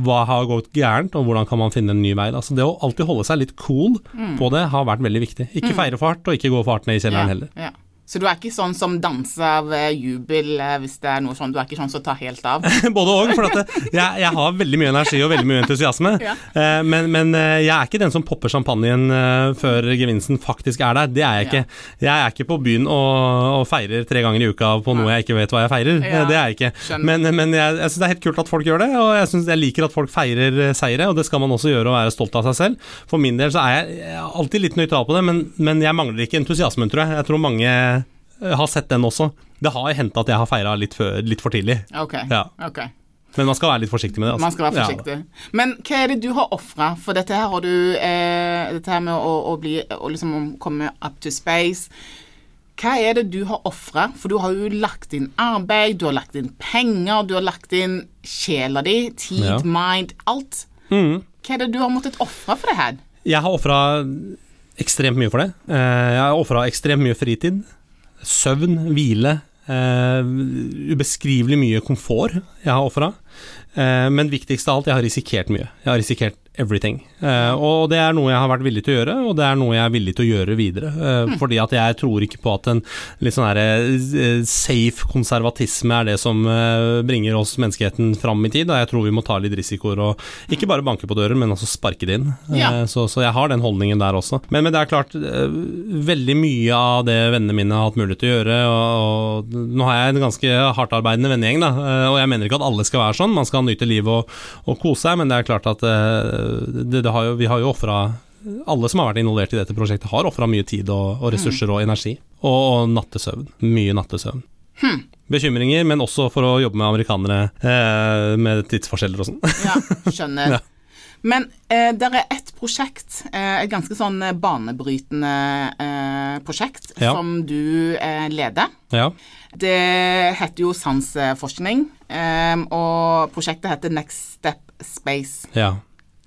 hva har gått gærent, og hvordan kan man finne en ny vei. Altså det å alltid holde seg litt cool mm. på det har vært veldig viktig. Ikke mm. feire for hardt, og ikke gå for hardt ned i kjelleren ja, heller. Ja. Så du er ikke sånn som danser av eh, jubel eh, hvis det er noe sånn, du er ikke sånn som tar helt av? Både òg, for det, jeg, jeg har veldig mye energi og veldig mye entusiasme. Ja. Eh, men, men eh, jeg er ikke den som popper champagnen eh, før gevinsten faktisk er der. Det er jeg ikke. Jeg er ikke på byen og, og feirer tre ganger i uka på noe jeg ikke vet hva jeg feirer. Ja. Eh, Det er jeg ikke. Men, men jeg, jeg syns det er helt kult at folk gjør det, og jeg, synes, jeg liker at folk feirer eh, seire, og det skal man også gjøre og være stolt av seg selv. For min del så er jeg, jeg er alltid litt nøytral på det, men, men jeg mangler ikke entusiasmen, tror jeg. Jeg tror mange eh, har sett den også. Det har hendt at jeg har feira litt, litt for tidlig. Ok. Ja. ok. Men man skal være litt forsiktig med det. Altså. Man skal være forsiktig. Men hva er det du har ofra? For dette her har du eh, Dette her med å, å bli Å liksom komme up to space. Hva er det du har ofra? For du har jo lagt inn arbeid, du har lagt inn penger, du har lagt inn sjela di, tid, Ja. mind, alt. Mm. Hva er det du har måttet ofre for det her? Jeg har ofra ekstremt mye for det. Eh, Jeg har ofra ekstremt mye fritid. Søvn, hvile. Uh, ubeskrivelig mye komfort jeg har ofra. Men viktigst av alt, jeg har risikert mye. Jeg har risikert everything. Uh, og det er noe jeg har vært villig til å gjøre, og det er noe jeg er villig til å gjøre videre. Eh, Fordi at jeg tror ikke på at en litt sånn her eh, safe konservatisme er det som uh, bringer oss menneskeheten fram i tid. Og jeg tror vi må ta litt risikoer og ikke bare banke på døren, men også sparke det inn. Ja. Så, så jeg har den holdningen der også. Men, men det er klart, veldig mye av det vennene mine har hatt mulighet til å gjøre, og, og nå har jeg en ganske hardtarbeidende vennegjeng, da, og jeg mener ikke at alle skal være sånn, man skal nyte livet og, og kose seg, men det er klart at det, det har jo, vi har jo ofra alle som har vært involvert i dette prosjektet, har ofra mye tid og, og ressurser og energi. Og, og nattesøvn. Mye nattesøvn. Bekymringer, men også for å jobbe med amerikanere eh, med tidsforskjeller og sånn. Ja, skjønner. Ja. Men eh, det er ett prosjekt, eh, et ganske sånn eh, banebrytende eh, prosjekt, Ja. som du eh, leder. ja. Det heter jo Sansforskning, eh, og prosjektet heter Next Step Space. ja.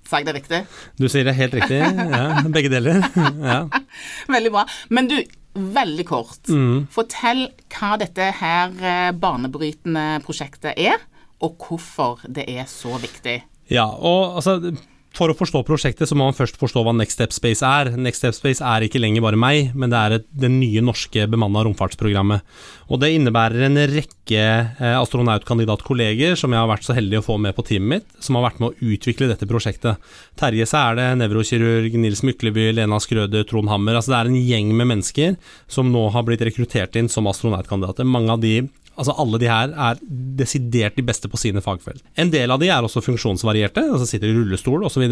Sa jeg det riktig? Du sier det helt riktig. Ja, begge deler. Ja. Veldig bra. Men du, veldig kort. Mm. Fortell hva dette her eh, banebrytende prosjektet er, og hvorfor det er så viktig. ja, og altså for å forstå prosjektet så må man først forstå hva Next Step Space er. Next Step Space er ikke lenger bare meg, men det er et, det nye norske bemanna romfartsprogrammet. Og det innebærer en rekke eh, astronautkandidatkolleger som jeg har vært så heldig å få med på teamet mitt, som har vært med å utvikle dette prosjektet. Terje Sæle, nevrokirurg, Nils Mykleby, Lena Skrøder, Trond Hammer. Altså det er en gjeng med mennesker som nå har blitt rekruttert inn som astronautkandidater. Mange av de Altså Alle de her er desidert de beste på sine fagfelt. En del av de er også funksjonsvarierte, altså sitter i rullestol osv.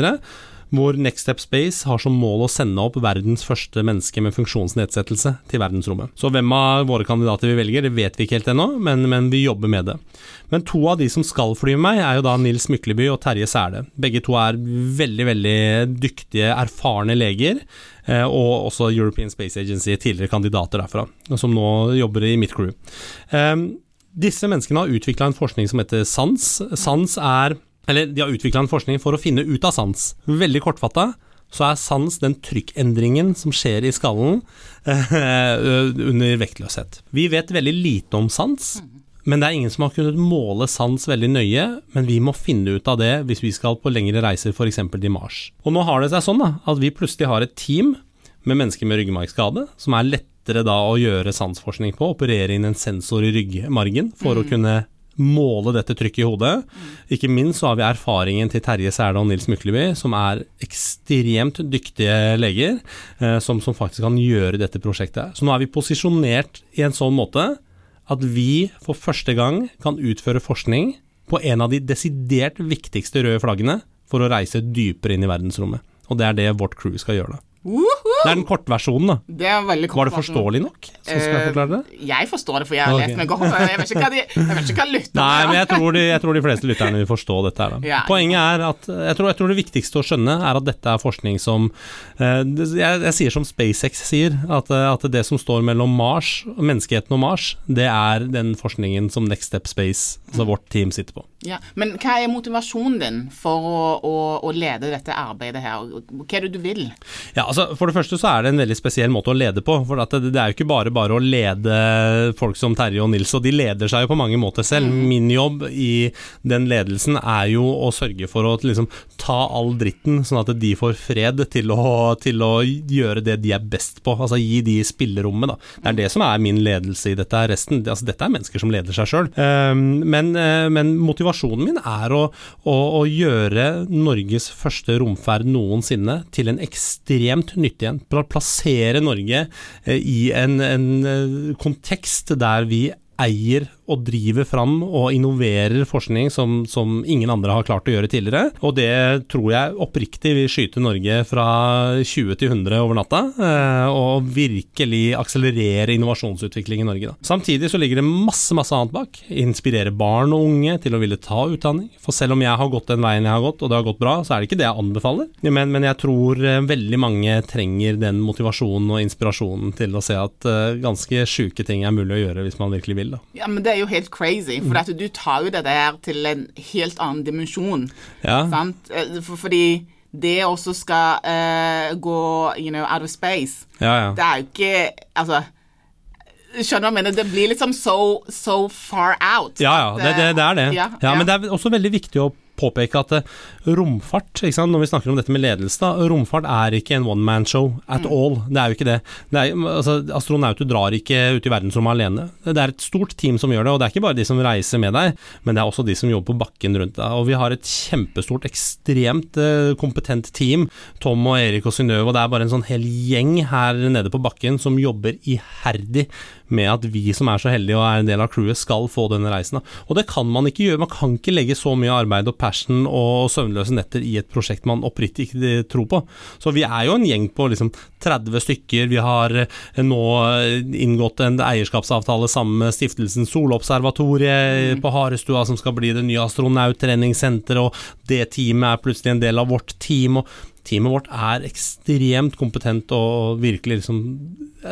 Hvor Next Step Space har som mål å sende opp verdens første menneske med funksjonsnedsettelse til verdensrommet. Så hvem av våre kandidater vi velger, det vet vi ikke helt ennå, men, men vi jobber med det. Men to av de som skal fly med meg, er jo da Nils Mykleby og Terje Sæle. Begge to er veldig, veldig dyktige, erfarne leger. eh, Og også European Space Agency, tidligere kandidater derfra, som nå jobber i mitt crew. Um, disse menneskene har utvikla en forskning som heter SANS. SANS er Eller de har utvikla en forskning for å finne ut av sans. Veldig kortfatta så er sans den trykkendringen som skjer i skallen eh, under vektløshet. Vi vet veldig lite om sans. Men det er ingen som har kunnet måle sans veldig nøye, men vi må finne ut av det hvis vi skal på lengre reiser, f.eks. til Mars. Og nå har det seg sånn da, at vi plutselig har et team med mennesker med ryggmargskade, som er lettere da å gjøre sansforskning på, operere inn en sensor i ryggmargen for å kunne måle dette trykket i hodet. Ikke minst så har vi erfaringen til Terje Sæle og Nils Mykleby, som er ekstremt dyktige leger, eh, som, som faktisk kan gjøre dette prosjektet. Så nå er vi posisjonert i en sånn måte at vi for første gang kan utføre forskning på en av de desidert viktigste røde flaggene for å reise dypere inn i verdensrommet. Og det er det vårt crew skal gjøre, da. Det er den kortversjonen, da. Det er veldig kort Var det forståelig nok? Skal jeg forklare det? Eh, Jeg forstår det, for jeg har okay. lest meg godt. Jeg vet ikke hva, de, jeg vet ikke hva lytterne Nei, men jeg tror, de, jeg tror de fleste lytterne vil forstå dette. her da. Poenget er at jeg tror, jeg tror det viktigste å skjønne er at dette er forskning som eh, jeg, jeg sier som SpaceX sier, at, eh, at det som står mellom Mars, menneskeheten og Mars, det er den forskningen som Next Step Space, altså vårt team, sitter på. Ja, Men hva er motivasjonen din for å, å, å lede dette arbeidet her? Hva er det du vil? Ja, altså For det første første så er det en veldig spesiell måte å lede på. For det, det, er jo ikke bare bare å lede folk som Terje og Nils, og de leder seg jo på mange måter selv. Mm. Min jobb i den ledelsen er jo å sørge for å liksom, ta all dritten, sånn at de får fred til å, til å, gjøre det de er best på. Altså gi de spillerommet, da. Det er det som er min ledelse i dette. Resten, altså, dette er mennesker som leder seg sjøl. Um, men, uh, men, motivasjonen min er å, å, å gjøre Norges første romferd noensinne til en ekstremt nyttig en. Plassere Norge uh, i en, en uh, kontekst der vi eier og driver fram og innoverer forskning som, som, ingen andre har klart å gjøre tidligere. Og det tror jeg oppriktig vil skyte Norge fra 20 til 100 over natta, eh, og virkelig akselerere innovasjonsutvikling i Norge. Da. Samtidig så ligger det masse, masse annet bak. Inspirere barn og unge til å ville ta utdanning. For selv om jeg har gått den veien jeg har gått, og det har gått bra, så er det ikke det jeg anbefaler. Men, men jeg tror eh, veldig mange trenger den motivasjonen og inspirasjonen til å se at uh, ganske sjuke ting er mulig å gjøre hvis man virkelig vil. Da. Ja, men det er jo helt crazy, for at du tar jo det der til en helt annen dimensjon. Ja. Sant? Eh, for, fordi det også skal uh, gå you know, out of space, ja, ja. det er jo ikke Altså Skjønner du hva jeg mener? Det blir liksom so, so far out. Ja, ja, det, det, det er det. Ja, ja, Men det er også veldig viktig å påpeke at eh, romfart, når vi snakker om dette med ledelse, da, romfart er ikke en one man show at mm. all. Det er jo ikke det. det er, altså, astronauter drar ikke ut i verdensrommet alene. Det er et stort team som gjør det, og det er ikke bare de som reiser med deg, men det er også de som jobber på bakken rundt deg. Og vi har et kjempestort, ekstremt uh, kompetent team. Tom og Erik og Synnøve, og det er bare en sånn hel gjeng her nede på bakken som jobber iherdig med at vi som er så heldige og er en del av crewet, skal få denne reisen. Og det kan man ikke gjøre. Man kan ikke legge så mye arbeid og passion og søvnløse netter i et prosjekt man oppriktig ikke tror på. Så vi er jo en gjeng på liksom 30 stykker. Vi har eh, nå inngått en eierskapsavtale sammen med stiftelsen Solobservatoriet mm. på Harestua, som skal bli det nye astronauttreningssenteret, og det teamet er plutselig en del av vårt team. og Teamet vårt er ekstremt kompetent og virkelig liksom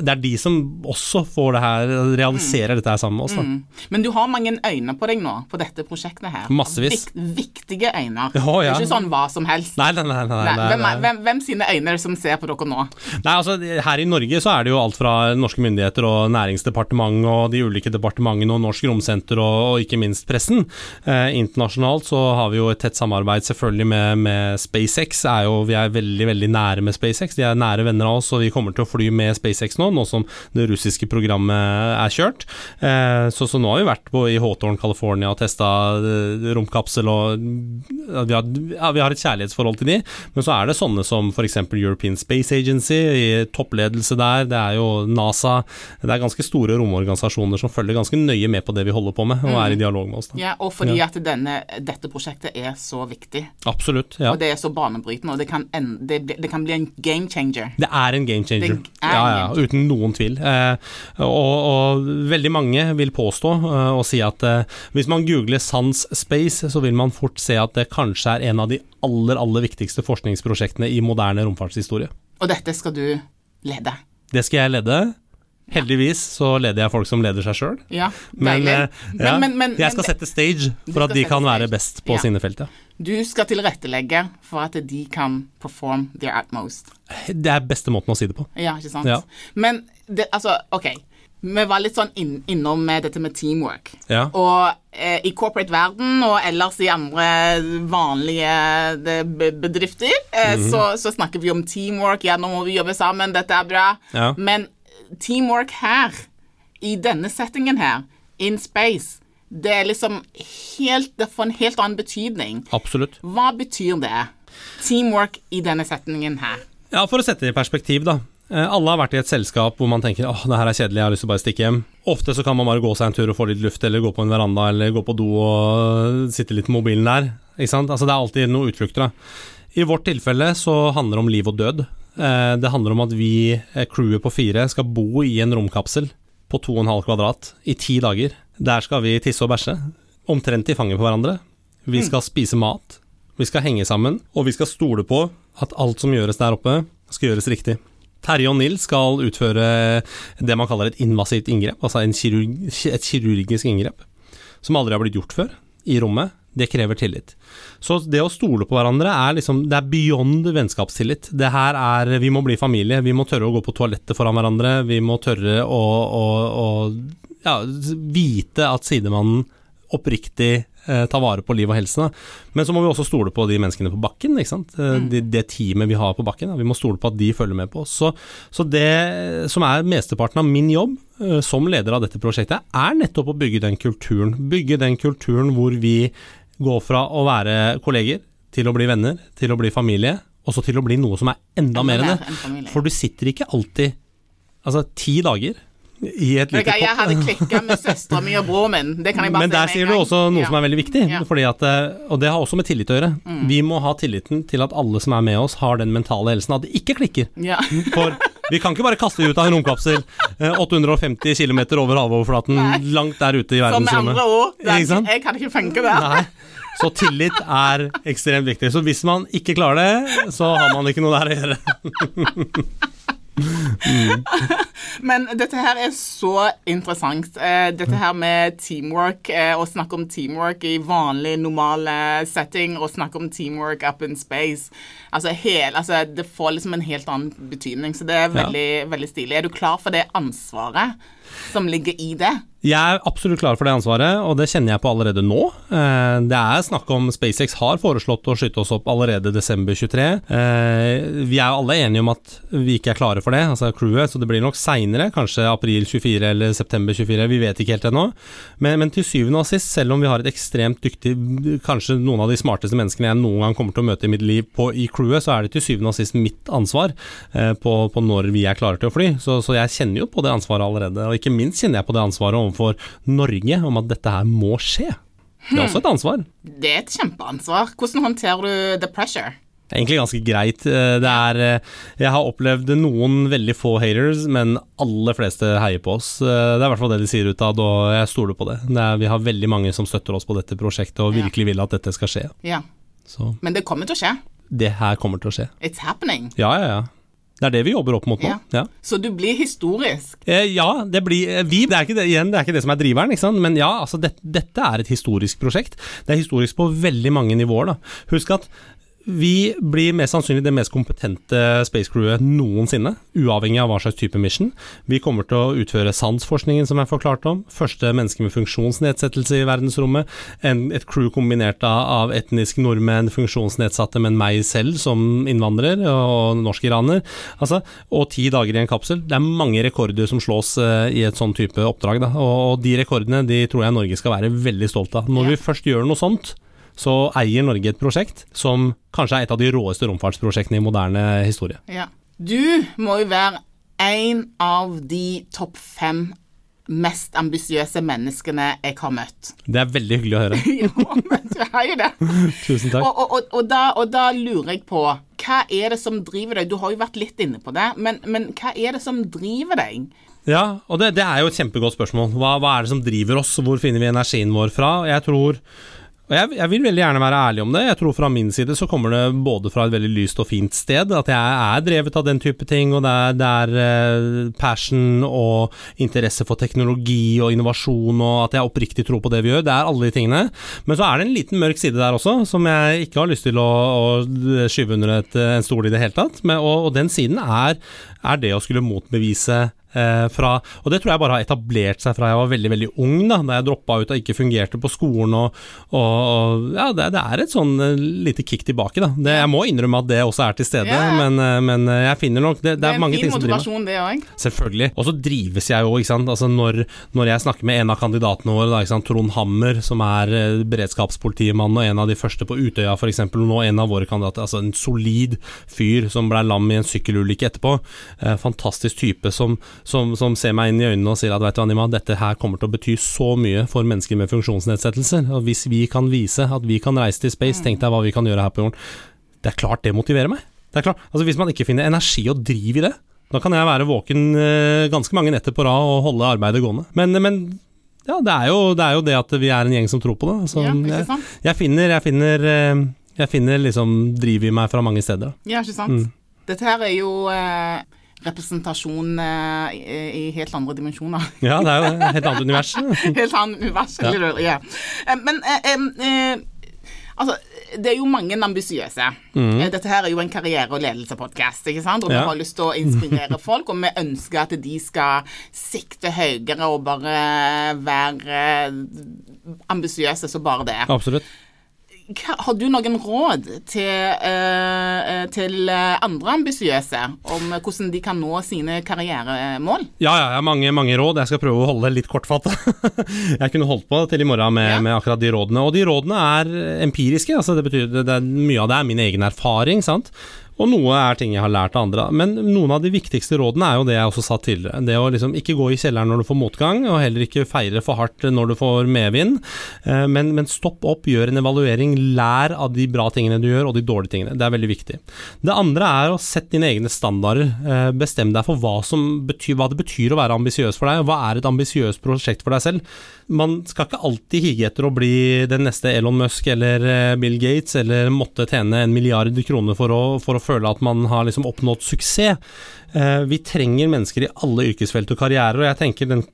det er de som også får det her, realiserer mm. dette her sammen med oss. Mm. Men du har mange øyne på deg nå, på dette prosjektet her. Massevis. Vik viktige øyne. Oh, ja. Det er ikke sånn hva som helst. Nei, nei, nei. nei, nei hvem, hvem, hvem, sine øyne er det som ser på dere nå? Nei, altså Her i Norge så er det jo alt fra norske myndigheter og Næringsdepartementet og de ulike departementene og Norsk Romsenter og, og ikke minst pressen. Eh, internasjonalt så har vi jo et tett samarbeid selvfølgelig med, med SpaceX. Er jo, vi er veldig veldig nære med SpaceX. De er nære venner av oss, og vi kommer til å fly med SpaceX nå, nå som det russiske programmet er kjørt. Eh, så, så, nå har vi vært på, i Hawthorne, California og testa eh, romkapsel, og vi, har, ja, vi, har, et kjærlighetsforhold til de. Men så er det sånne som f.eks. European Space Agency, i toppledelse der. Det er jo NASA. Det er ganske store romorganisasjoner som følger ganske nøye med på det vi holder på med, og er i mm. dialog med oss. Da. Ja, og fordi ja. at denne, dette prosjektet er så viktig. Absolutt, ja. Og det er så banebrytende, og det kan en, det, det, kan bli en game changer. Det er en game changer, ja, ja, uten noen tvil. Eh, og, og, veldig mange vil påstå eh, og si at eh, hvis man googler Sans Space, så vil man fort se at det kanskje er en av de aller, aller viktigste forskningsprosjektene i moderne romfartshistorie. Og dette skal du lede? Det skal jeg lede. Heldigvis så leder jeg folk som leder seg sjøl. Ja, men, men, men, men, jeg skal sette stage for at de kan være best på ja. sine felt. Ja. Du skal tilrettelegge for at de kan perform their utmost. Det er beste måten å si det på. Ja, ikke sant. Men det, altså, OK. Vi var litt sånn inn, innom dette med teamwork. Ja. Og eh, i corporate-verden og ellers i andre vanlige bedrifter, eh, mm -hmm. så, så, snakker vi om teamwork. Ja, nå må vi jobbe sammen, dette er bra. Ja. Men teamwork her, i denne settingen her, in space, det er liksom helt Det får en helt annen betydning. Absolutt. Hva betyr det? Teamwork i denne setningen her. Ja, for å sette det i perspektiv, da. Eh, alle har vært i et selskap hvor man tenker åh, det her er kjedelig, jeg har lyst til å bare stikke hjem. Ofte så kan man bare gå seg en tur og få litt luft, eller gå på en veranda, eller gå på do og sitte litt med mobilen der. Ikke sant? Altså det er alltid noen utflukter, da. I vårt tilfelle så handler det om liv og død. Eh, det handler om at vi, eh, crewet på fire, skal bo i en romkapsel på 2,5 kvadrat i ti dager. Der skal vi tisse og bæsje, omtrent i fanget på hverandre. Vi mm. skal spise mat, vi skal henge sammen, og vi skal stole på at alt som gjøres der oppe, skal gjøres riktig. Terje og Nils skal utføre det man kaller et invasivt inngrep, altså kirurg, et kirurgisk inngrep, som aldri har blitt gjort før i rommet. Det krever tillit. Så det å stole på hverandre er liksom Det er beyond vennskapstillit. Det her er Vi må bli familie. Vi må tørre å gå på toalettet foran hverandre. Vi må tørre å, å, å ja, vite at sidemannen oppriktig eh, tar vare på liv og helse. Da. Men så må vi også stole på de menneskene på bakken. Eh, Mm. Det, det teamet vi har på bakken. Da. Vi må stole på at de følger med på oss. Så, så det som er mesteparten av min jobb eh, som leder av dette prosjektet, er nettopp å bygge den kulturen. Bygge den kulturen hvor vi går fra å være kolleger til å bli venner, til å bli familie, og så til å bli noe som er enda, mer enn det. For du sitter ikke alltid Altså ti dager i et lite Jeg hadde klikka med søstera mi og broren min. Det kan jeg bare men der sier du også noe Ja. som er veldig viktig, Ja. Mm. fordi at, eh, og det har også med tillit å gjøre. Vi må ha tilliten til at alle som er med oss, har den mentale helsen at det ikke klikker. Ja. For vi kan ikke bare kaste dem ut av en romkapsel eh, 850 km over havoverflaten, langt der ute i Så med verdensrommet. andre ord, det, jeg kan ikke funke der. Nei. Så tillit er ekstremt viktig. Så hvis man ikke klarer det, så har man ikke noe der å gjøre. Men dette her er så interessant. Eh, dette her med teamwork, eh, å snakke om teamwork i vanlig, normal eh, setting, og snakke om teamwork up in space. Altså, hel, altså, det får liksom en helt annen betydning, så det er veldig, veldig stilig. Er du klar for det ansvaret som ligger i det? Jeg er absolutt klar for det ansvaret, og det kjenner jeg på allerede nå. Eh, Det er snakk om SpaceX har foreslått å skyte oss opp allerede desember 23. Eh, Vi er alle enige om at vi ikke er klare for det, altså crewet, så det blir nok seinere, kanskje april 24 eller september 24, vi vet ikke helt ennå. Men, men til syvende og sist, selv om vi har et ekstremt dyktig, kanskje noen av de smarteste menneskene jeg noen gang kommer til å møte i mitt liv på, i crewet, så er det til syvende og sist mitt ansvar eh, på, på når vi er klare til å fly. Så, så jeg kjenner jo på det ansvaret allerede, og ikke minst kjenner jeg på det ansvaret overfor Norge om at dette her må skje. Det er også et ansvar. Det er et kjempeansvar. Hvordan håndterer du the pressure? Egentlig ganske greit. Eh, Det er, eh, jeg har opplevd noen veldig få haters, men aller fleste heier på oss. Eh, Det er i hvert fall det de sier utad, og jeg stoler på det. det er, vi har veldig mange som støtter oss på dette prosjektet og virkelig vil at dette skal skje. Ja. Så Men det kommer til å skje. det her kommer til å skje. It's happening. Ja, ja, ja. Det er det vi jobber opp mot nå. Ja. Ja. Så du blir historisk. Eh, ja, det blir eh, vi, det er ikke det, igjen, det er ikke det som er driveren, men ja, altså det, dette er et historisk prosjekt. Det er historisk på veldig mange nivåer. Da. Husk at vi blir mest sannsynlig det mest kompetente space crewet noensinne, uavhengig av hva slags type mission. Vi kommer til å utføre SANS-forskningen som jeg forklarte om, første menneske med funksjonsnedsettelse i verdensrommet, en, et crew kombinert av, etnisk nordmenn, funksjonsnedsatte, men meg selv som innvandrer og norsk-iraner, altså, og ti dager i en kapsel. Det er mange rekorder som slås uh, i et sånn type oppdrag, da. og, og de rekordene de tror jeg Norge skal være veldig stolt av. Når vi først gjør noe sånt, så eier Norge et prosjekt som kanskje er et av de råeste romfartsprosjektene i moderne historie. Ja. Du må jo være en av de topp fem mest ambisiøse menneskene jeg har møtt. Det er veldig hyggelig å høre. ja, men du er jo det. Tusen takk. Og, og, og, og, da, og da lurer jeg på, hva er det som driver deg? Du har jo vært litt inne på det, men, men hva er det som driver deg? Ja, og det, det er jo et kjempegodt spørsmål. Hva, hva er det som driver oss? Hvor finner vi energien vår fra? Jeg tror og jeg, jeg vil veldig gjerne være ærlig om det. Jeg tror fra min side så kommer det både fra et veldig lyst og fint sted. At jeg er drevet av den type ting, og det er, det er eh, passion og interesse for teknologi og innovasjon, og at jeg oppriktig tror på det vi gjør. Det er alle de tingene. Men så er det en liten mørk side der også, som jeg ikke har lyst til å, å skyve under et, en stol i det hele tatt. Men, og, og den siden er, er det å skulle motbevise Eh, fra, og det tror jeg bare har etablert seg fra jeg var veldig veldig ung, da da jeg droppa ut og ikke fungerte på skolen. Og, og, ja, det, det er et sånn eh, lite kick tilbake, da. Det, jeg må innrømme at det også er til stede, ja. men, eh, men jeg finner nok Det, det, Det er, er en mange fin ting som driver meg. motivasjon, det òg. Selvfølgelig. Og så drives jeg jo, ikke sant. Altså når, når jeg snakker med en av kandidatene våre, da? Trond Hammer, som er beredskapspolitimann og en av de første på Utøya f.eks., og nå en av våre kandidater. Altså en solid fyr som ble lam i en sykkelulykke etterpå. Eh, fantastisk type som, som, som ser meg inn i øynene og sier at vet du, Anima, dette her kommer til å bety så mye for mennesker med funksjonsnedsettelser. Og hvis vi kan vise at vi kan reise til space, tenk deg hva vi kan gjøre her på jorden. Det er klart det motiverer meg. Det er klart, altså Hvis man ikke finner energi og driv i det, da kan jeg være våken eh, ganske mange netter på rad og holde arbeidet gående. Men, men ja, det er, jo, det er jo det at vi er en gjeng som tror på det. Så Ja, ikke jeg, sant? jeg finner, jeg finner, eh, jeg finner liksom driv i meg fra mange steder. Ja, ikke sant? Mm. Dette her er jo eh, representasjon eh, i, helt andre dimensjoner. Ja, det er jo et helt annet univers. helt annet univers. Ja. eller- Ja. Eh, Men eh, eh, Altså, det er jo mange ambisiøse. Mm. Dette her er jo en karriere- og ledelsepodkast, ikke sant? Og vi Ja. har lyst til å inspirere folk, og vi ønsker at de skal sikte høyere og bare være eh, ambisiøse så bare det. Absolutt. Har du noen råd til, uh, til eh, andre ambisiøse om hvordan de kan nå sine karrieremål? Ja, ja, jeg har mange, mange råd. Jeg skal prøve å holde det litt kortfattet. jeg kunne holdt på til i morgen med, Ja. med akkurat de rådene. Og de rådene er empiriske. Altså det betyr det, det er, Mye av det er min egen erfaring, sant. Og noe er ting jeg har lært av andre. Men noen av de viktigste rådene er jo det jeg også sa tidligere. Det å liksom ikke gå i kjelleren når du får motgang, og heller ikke feire for hardt når du får medvind. Eh, Men, men stopp opp, gjør en evaluering, lær av de bra tingene du gjør, og de dårlige tingene. Det er veldig viktig. Det andre er å sette dine egne standarder. Eh, Bestem deg for hva, betyr, hva det betyr å være ambisiøs for deg. Hva er et ambisiøst prosjekt for deg selv? Man skal ikke alltid hige etter å bli den neste Elon Musk eller eh, Bill Gates, eller måtte tjene en milliard kroner for å, for å føle at man har liksom oppnådd suksess. Eh, Vi trenger mennesker i alle yrkesfelt og karrierer, og jeg tenker den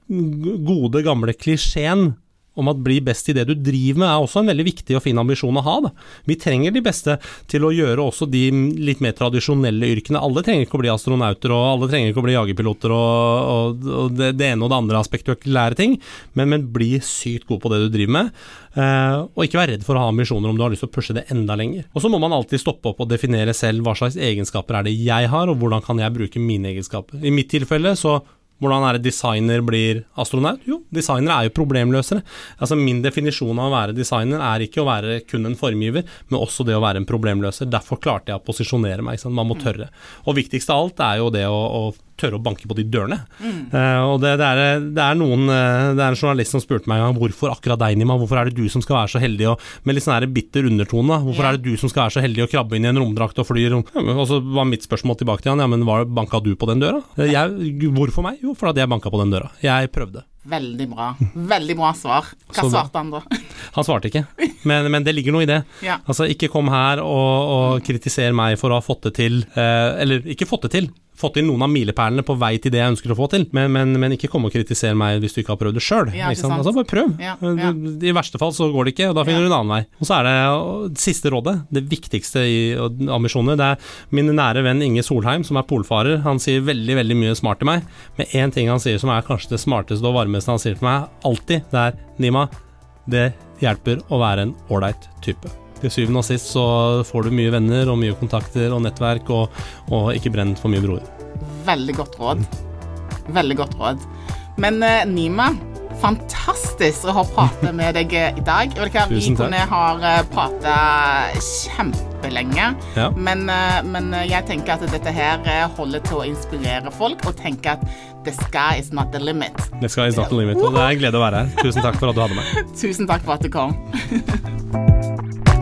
gode, gamle klisjeen om at bli best i det du driver med, er også en veldig viktig og fin ambisjon å ha. Da. Vi trenger de beste til å gjøre også de litt mer tradisjonelle yrkene. Alle trenger ikke å bli astronauter, og alle trenger ikke å bli jagerpiloter og, og, og det, det ene og det andre lære ting, men, men bli sykt god på det du driver med. Uh, og ikke være redd for å ha ambisjoner om du har lyst til å pushe det enda lenger. Og så må man alltid stoppe opp og definere selv hva slags egenskaper er det jeg har, og hvordan kan jeg bruke mine egenskaper. I mitt tilfelle så hvordan er det designer blir astronaut? Jo, designere er jo problemløsere. Altså Min definisjon av å være designer er ikke å være kun en formgiver, men også det å være en problemløser. Derfor klarte jeg å posisjonere meg. Man må tørre. Og viktigst av alt er jo det å, å tørre å banke på de dørene. Eh, og det, det, er, det er noen eh, Det er en journalist som spurte meg hvorfor akkurat deg, Nima. Hvorfor er det du som skal være så heldig og med litt sånn her bitter undertone? Hvorfor yeah. er det du som skal være så heldig å krabbe inn i en romdrakt og fly rom? Ja, og så var mitt spørsmål tilbake til han, ja, men var, banka du på den døra? Eh, Jeg, hvorfor meg? Jo, fordi jeg banka på den døra. Jeg prøvde. Veldig bra. Veldig bra svar. Hva Så svarte han da? Han svarte ikke, men, men det ligger noe i det. Ja. Altså, ikke kom her og, og kritiser meg for å ha fått det til, eh, eller ikke fått det til, fått til noen av milepælene på vei til det jeg ønsker å få til, men, men, men ikke kom og kritisere meg hvis du ikke har prøvd det sjøl. Ja, altså, bare prøv. Ja, ja. I verste fall så går det ikke, og da finner du en annen vei. Og så er det og siste rådet, det viktigste i ambisjoner, det er min nære venn Inge Solheim, som er polfarer. Han sier veldig, veldig mye smart til meg, men én ting han sier som er kanskje det smarteste og varmeste han sier til meg, alltid, det er Nima, det hjelper å være en ålreit type. Til syvende og sist så får du mye venner og mye kontakter og nettverk, og, og ikke brenn for mye broer. Veldig godt råd. Veldig godt råd. Men eh, Nima, fantastisk å ha pratet med deg eh, i dag. Vi kunne ha pratet kjempelenge, Ja. men, eh, men jeg tenker at dette her holder til å inspirere folk, og tenke at the sky is not the limit. Det is not the Limit, og det er en glede å være her. Tusen takk for at du hadde meg. Tusen takk for at du kom.